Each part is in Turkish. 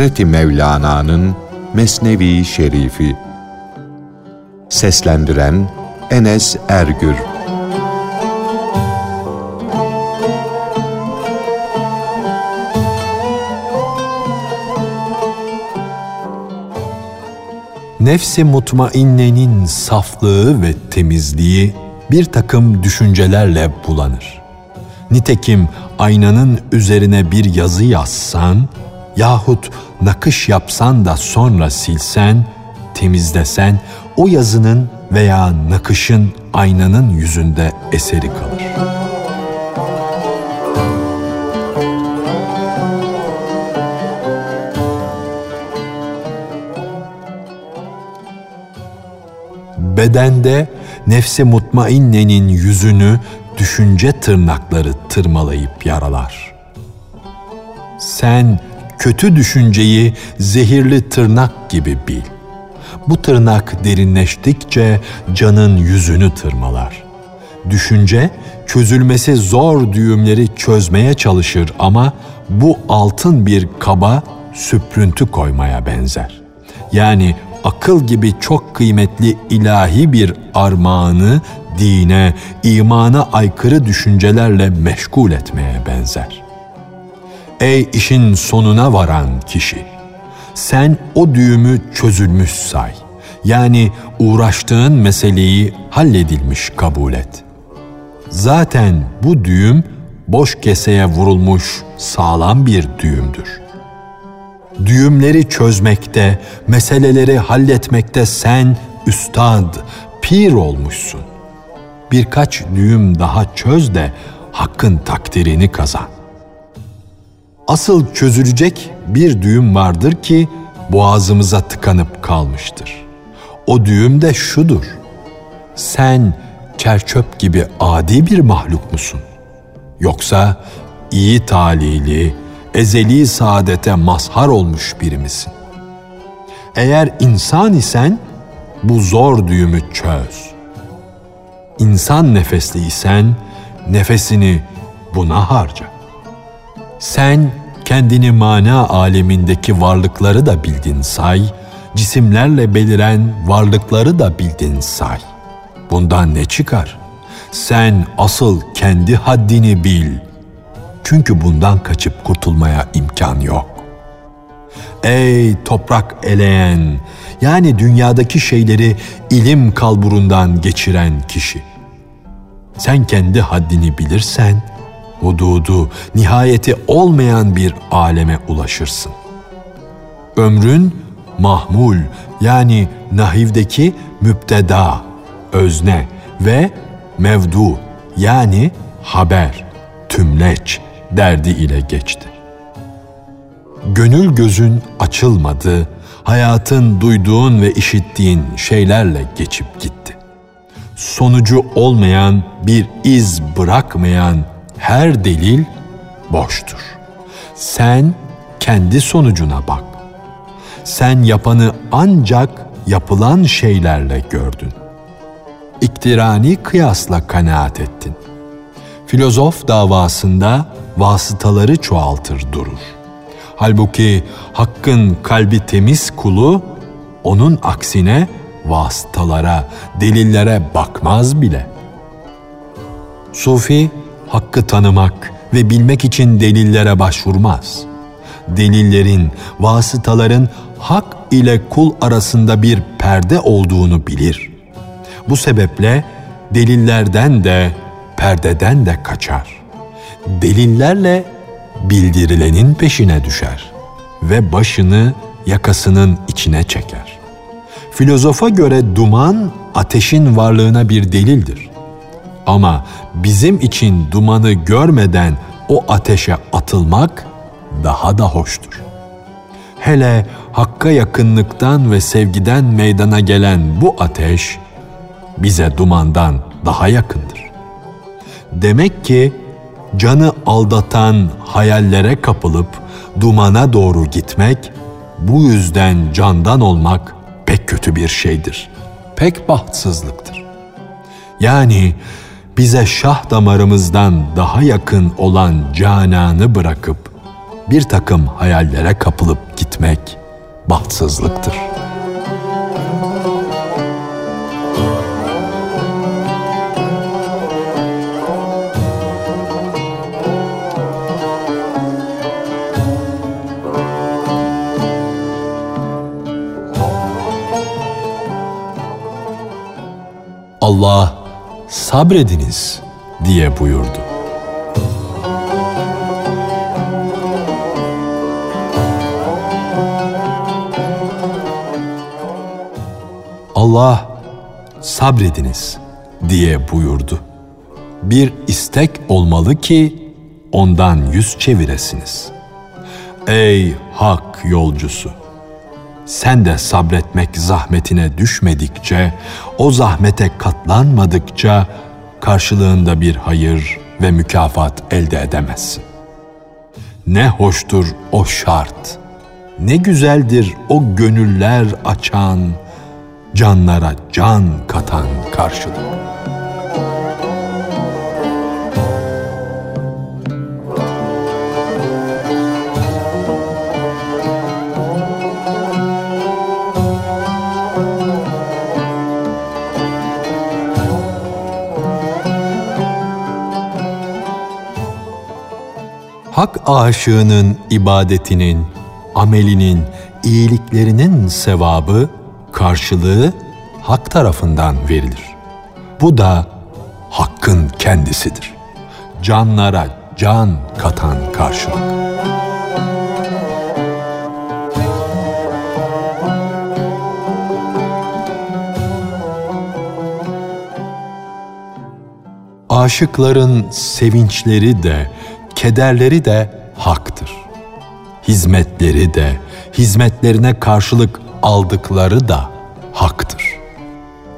Hazreti Mevlana'nın Mesnevi Şerifi Seslendiren Enes Ergür Nefsi mutmainnenin saflığı ve temizliği bir takım düşüncelerle bulanır. Nitekim aynanın üzerine bir yazı yazsan yahut nakış yapsan da sonra silsen, temizlesen o yazının veya nakışın aynanın yüzünde eseri kalır.'' bedende nefsi mutmainnenin yüzünü düşünce tırnakları tırmalayıp yaralar. Sen kötü düşünceyi zehirli tırnak gibi bil. Bu tırnak derinleştikçe canın yüzünü tırmalar. Düşünce çözülmesi zor düğümleri çözmeye çalışır ama bu altın bir kaba süprüntü koymaya benzer. Yani akıl gibi çok kıymetli ilahi bir armağanı dine, imana aykırı düşüncelerle meşgul etmeye benzer. Ey işin sonuna varan kişi! Sen o düğümü çözülmüş say. Yani uğraştığın meseleyi halledilmiş kabul et. Zaten bu düğüm boş keseye vurulmuş sağlam bir düğümdür düğümleri çözmekte, meseleleri halletmekte sen üstad, pir olmuşsun. Birkaç düğüm daha çöz de hakkın takdirini kazan. Asıl çözülecek bir düğüm vardır ki boğazımıza tıkanıp kalmıştır. O düğüm de şudur. Sen çerçöp gibi adi bir mahluk musun? Yoksa iyi talihli, ezeli saadete mazhar olmuş biri misin? Eğer insan isen bu zor düğümü çöz. İnsan nefesliysen nefesini buna harca. Sen kendini mana alemindeki varlıkları da bildin say, cisimlerle beliren varlıkları da bildin say. Bundan ne çıkar? Sen asıl kendi haddini bil.'' Çünkü bundan kaçıp kurtulmaya imkan yok. Ey toprak eleyen, yani dünyadaki şeyleri ilim kalburundan geçiren kişi. Sen kendi haddini bilirsen, hududu, nihayeti olmayan bir aleme ulaşırsın. Ömrün mahmul yani nahivdeki müpteda, özne ve mevdu yani haber, tümleç, derdi ile geçti. Gönül gözün açılmadı, hayatın duyduğun ve işittiğin şeylerle geçip gitti. Sonucu olmayan, bir iz bırakmayan her delil boştur. Sen kendi sonucuna bak. Sen yapanı ancak yapılan şeylerle gördün. İktirani kıyasla kanaat ettin. Filozof davasında vasıtaları çoğaltır durur. Halbuki Hakk'ın kalbi temiz kulu onun aksine vasıtalara, delillere bakmaz bile. Sufi Hakk'ı tanımak ve bilmek için delillere başvurmaz. Delillerin, vasıtaların hak ile kul arasında bir perde olduğunu bilir. Bu sebeple delillerden de perdeden de kaçar delillerle bildirilenin peşine düşer ve başını yakasının içine çeker. Filozofa göre duman ateşin varlığına bir delildir. Ama bizim için dumanı görmeden o ateşe atılmak daha da hoştur. Hele hakka yakınlıktan ve sevgiden meydana gelen bu ateş bize dumandan daha yakındır. Demek ki canı aldatan hayallere kapılıp dumana doğru gitmek, bu yüzden candan olmak pek kötü bir şeydir. Pek bahtsızlıktır. Yani bize şah damarımızdan daha yakın olan cananı bırakıp bir takım hayallere kapılıp gitmek bahtsızlıktır. Allah sabrediniz diye buyurdu. Allah sabrediniz diye buyurdu. Bir istek olmalı ki ondan yüz çeviresiniz. Ey hak yolcusu! Sen de sabretmek zahmetine düşmedikçe, o zahmete katlanmadıkça karşılığında bir hayır ve mükafat elde edemezsin. Ne hoştur o şart, ne güzeldir o gönüller açan, canlara can katan karşılık. Hak aşığının ibadetinin, amelinin, iyiliklerinin sevabı, karşılığı hak tarafından verilir. Bu da hakkın kendisidir. Canlara can katan karşılık. Aşıkların sevinçleri de, kederleri de haktır. Hizmetleri de, hizmetlerine karşılık aldıkları da haktır.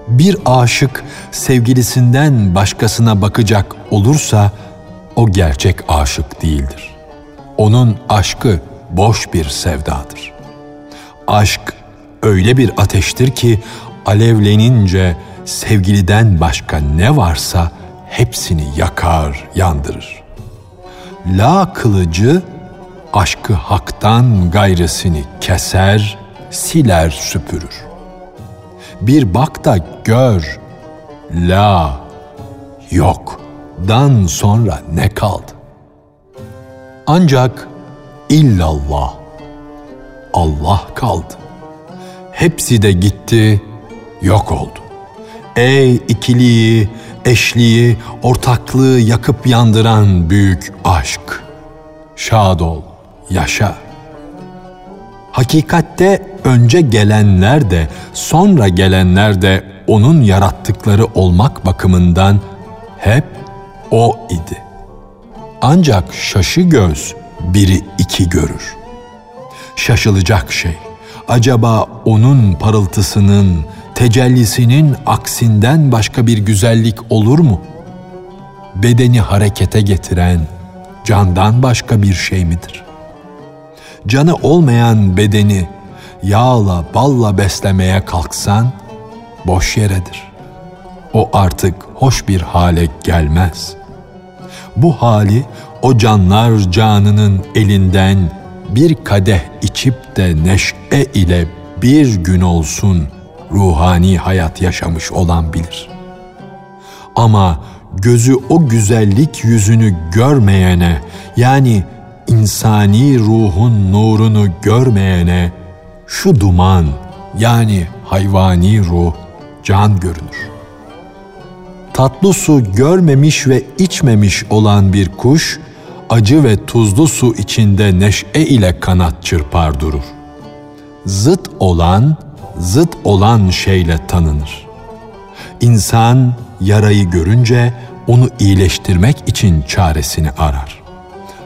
Bir aşık sevgilisinden başkasına bakacak olursa o gerçek aşık değildir. Onun aşkı boş bir sevdadır. Aşk öyle bir ateştir ki alevlenince sevgiliden başka ne varsa hepsini yakar, yandırır. La kılıcı aşkı haktan gayrısını keser, siler süpürür. Bir bak da gör, la, yok, dan sonra ne kaldı? Ancak illallah, Allah kaldı. Hepsi de gitti, yok oldu. Ey ikiliği, eşliği, ortaklığı yakıp yandıran büyük aşk. Şad ol, yaşa. Hakikatte önce gelenler de sonra gelenler de onun yarattıkları olmak bakımından hep o idi. Ancak şaşı göz biri iki görür. Şaşılacak şey acaba onun parıltısının, tecellisinin aksinden başka bir güzellik olur mu? Bedeni harekete getiren candan başka bir şey midir? Canı olmayan bedeni yağla, balla beslemeye kalksan boş yeredir. O artık hoş bir hale gelmez. Bu hali o canlar canının elinden bir kadeh içip de neşe ile bir gün olsun ruhani hayat yaşamış olan bilir. Ama gözü o güzellik yüzünü görmeyene yani insani ruhun nurunu görmeyene şu duman yani hayvani ruh can görünür. Tatlı su görmemiş ve içmemiş olan bir kuş acı ve tuzlu su içinde neşe ile kanat çırpar durur. Zıt olan, zıt olan şeyle tanınır. İnsan yarayı görünce onu iyileştirmek için çaresini arar.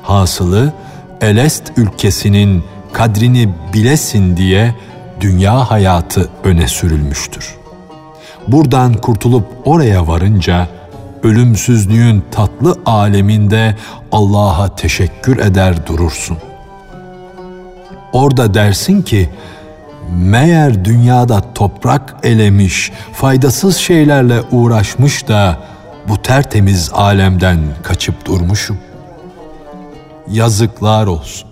Hasılı Elest ülkesinin kadrini bilesin diye dünya hayatı öne sürülmüştür. Buradan kurtulup oraya varınca ölümsüzlüğün tatlı aleminde Allah'a teşekkür eder durursun. Orada dersin ki, meğer dünyada toprak elemiş, faydasız şeylerle uğraşmış da bu tertemiz alemden kaçıp durmuşum. Yazıklar olsun.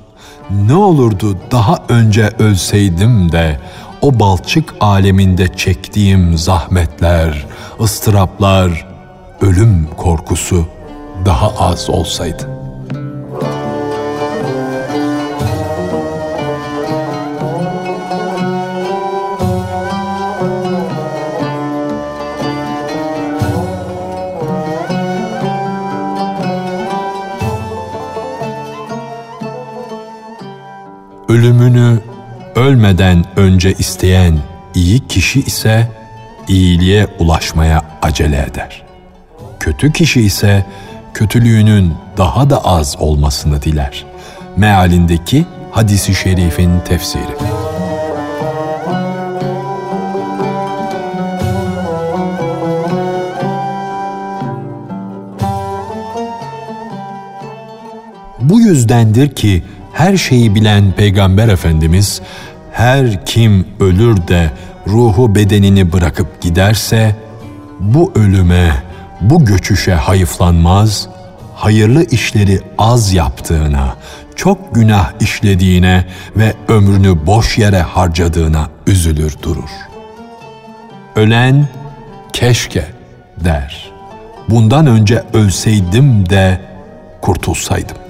Ne olurdu daha önce ölseydim de o balçık aleminde çektiğim zahmetler, ıstıraplar, ölüm korkusu daha az olsaydı. Ölümünü ölmeden önce isteyen iyi kişi ise iyiliğe ulaşmaya acele eder. Kötü kişi ise kötülüğünün daha da az olmasını diler. Mealindeki hadisi şerifin tefsiri. Bu yüzdendir ki her şeyi bilen Peygamber Efendimiz her kim ölür de ruhu bedenini bırakıp giderse bu ölüme, bu göçüşe hayıflanmaz, hayırlı işleri az yaptığına, çok günah işlediğine ve ömrünü boş yere harcadığına üzülür durur. Ölen keşke der. Bundan önce ölseydim de kurtulsaydım.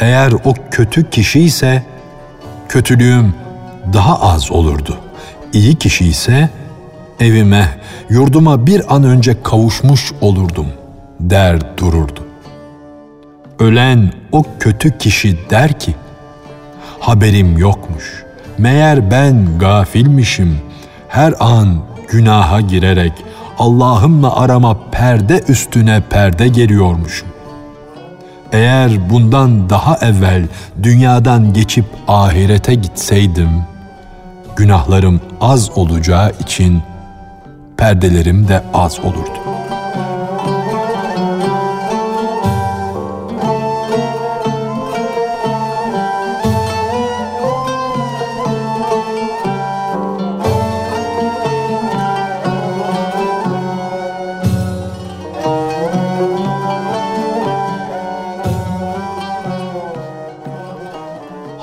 Eğer o kötü kişi ise kötülüğüm daha az olurdu. İyi kişi ise evime, yurduma bir an önce kavuşmuş olurdum der dururdu. Ölen o kötü kişi der ki, haberim yokmuş. Meğer ben gafilmişim. Her an günaha girerek Allah'ımla arama perde üstüne perde geliyormuşum. Eğer bundan daha evvel dünyadan geçip ahirete gitseydim, günahlarım az olacağı için perdelerim de az olurdu.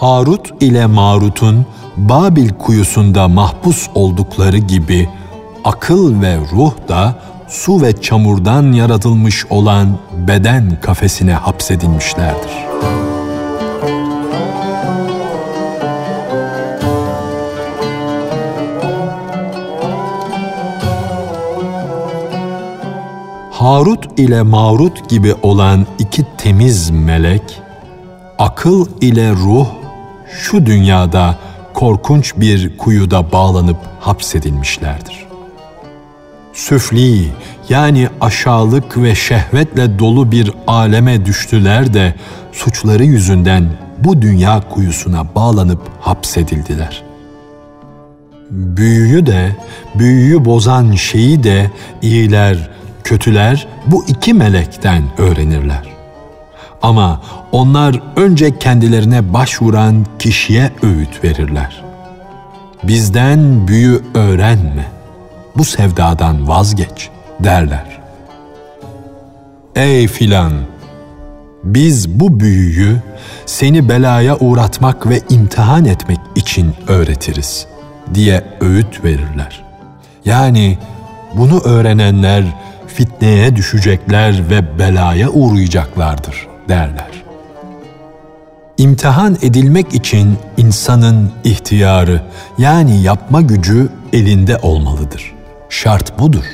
Harut ile Marut'un Babil kuyusunda mahpus oldukları gibi akıl ve ruh da su ve çamurdan yaratılmış olan beden kafesine hapsedilmişlerdir. Harut ile Marut gibi olan iki temiz melek, akıl ile ruh şu dünyada korkunç bir kuyuda bağlanıp hapsedilmişlerdir. Süfli yani aşağılık ve şehvetle dolu bir aleme düştüler de suçları yüzünden bu dünya kuyusuna bağlanıp hapsedildiler. Büyüyü de, büyüyü bozan şeyi de iyiler, kötüler bu iki melekten öğrenirler. Ama onlar önce kendilerine başvuran kişiye öğüt verirler. Bizden büyü öğrenme, bu sevdadan vazgeç derler. Ey filan, biz bu büyüyü seni belaya uğratmak ve imtihan etmek için öğretiriz diye öğüt verirler. Yani bunu öğrenenler fitneye düşecekler ve belaya uğrayacaklardır derler. İmtihan edilmek için insanın ihtiyarı yani yapma gücü elinde olmalıdır. Şart budur.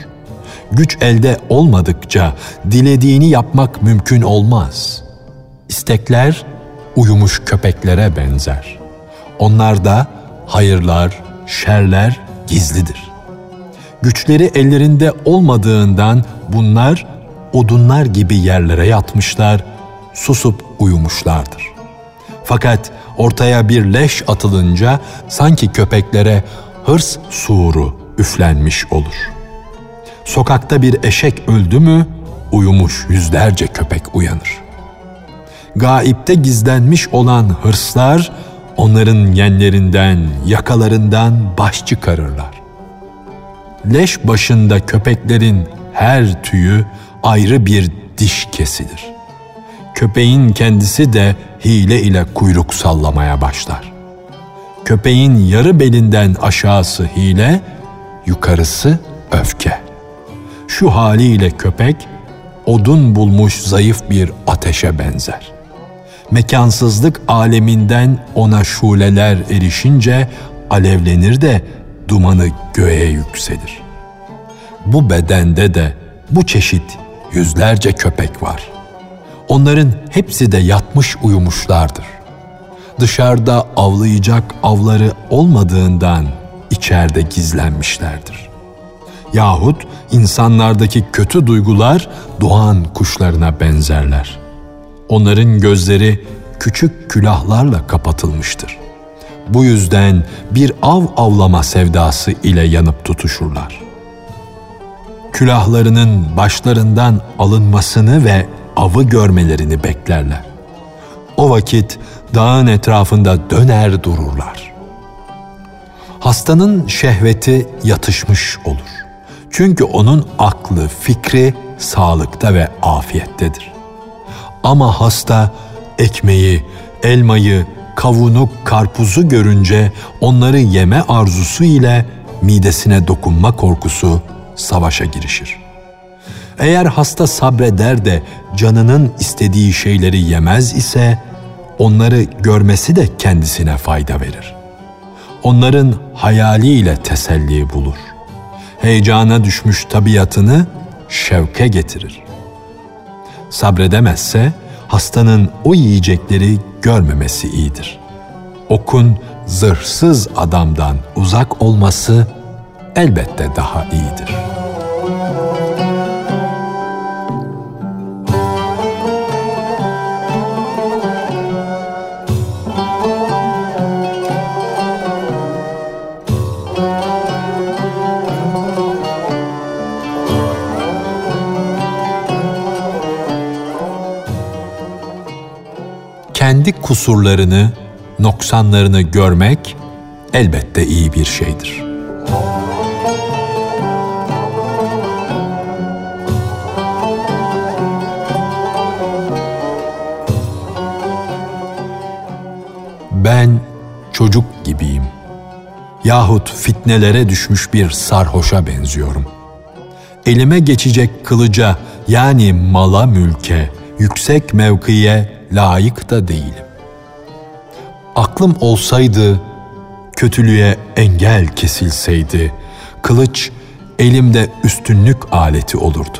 Güç elde olmadıkça dilediğini yapmak mümkün olmaz. İstekler uyumuş köpeklere benzer. Onlarda hayırlar, şerler gizlidir. Güçleri ellerinde olmadığından bunlar odunlar gibi yerlere yatmışlar, susup uyumuşlardır. Fakat ortaya bir leş atılınca sanki köpeklere hırs suru üflenmiş olur. Sokakta bir eşek öldü mü uyumuş yüzlerce köpek uyanır. Gaipte gizlenmiş olan hırslar onların yenlerinden, yakalarından baş çıkarırlar. Leş başında köpeklerin her tüyü ayrı bir diş kesilir köpeğin kendisi de hile ile kuyruk sallamaya başlar. Köpeğin yarı belinden aşağısı hile, yukarısı öfke. Şu haliyle köpek odun bulmuş zayıf bir ateşe benzer. Mekansızlık aleminden ona şuleler erişince alevlenir de dumanı göğe yükselir. Bu bedende de bu çeşit yüzlerce köpek var. Onların hepsi de yatmış uyumuşlardır. Dışarıda avlayacak avları olmadığından içeride gizlenmişlerdir. Yahut insanlardaki kötü duygular doğan kuşlarına benzerler. Onların gözleri küçük külahlarla kapatılmıştır. Bu yüzden bir av avlama sevdası ile yanıp tutuşurlar. Külahlarının başlarından alınmasını ve avı görmelerini beklerler. O vakit dağın etrafında döner dururlar. Hastanın şehveti yatışmış olur. Çünkü onun aklı, fikri sağlıkta ve afiyettedir. Ama hasta ekmeği, elmayı, kavunu, karpuzu görünce onları yeme arzusu ile midesine dokunma korkusu savaşa girişir. Eğer hasta sabreder de canının istediği şeyleri yemez ise onları görmesi de kendisine fayda verir. Onların hayaliyle teselli bulur. Heyecana düşmüş tabiatını şevke getirir. Sabredemezse hastanın o yiyecekleri görmemesi iyidir. Okun zırhsız adamdan uzak olması elbette daha iyidir.'' Kendi kusurlarını, noksanlarını görmek elbette iyi bir şeydir. Ben çocuk gibiyim. Yahut fitnelere düşmüş bir sarhoşa benziyorum. Elime geçecek kılıca yani mala mülke, yüksek mevkiye layık da değilim. Aklım olsaydı, kötülüğe engel kesilseydi, kılıç elimde üstünlük aleti olurdu.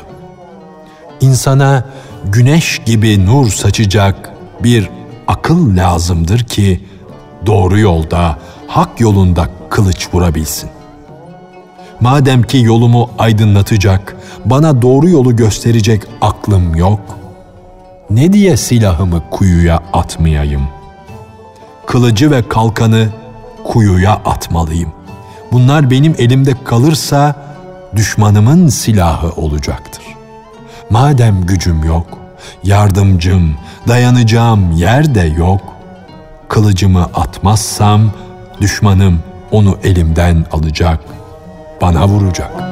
İnsana güneş gibi nur saçacak bir akıl lazımdır ki doğru yolda, hak yolunda kılıç vurabilsin. Madem ki yolumu aydınlatacak, bana doğru yolu gösterecek aklım yok.'' Ne diye silahımı kuyuya atmayayım? Kılıcı ve kalkanı kuyuya atmalıyım. Bunlar benim elimde kalırsa düşmanımın silahı olacaktır. Madem gücüm yok, yardımcım, dayanacağım yer de yok, kılıcımı atmazsam düşmanım onu elimden alacak, bana vuracak.''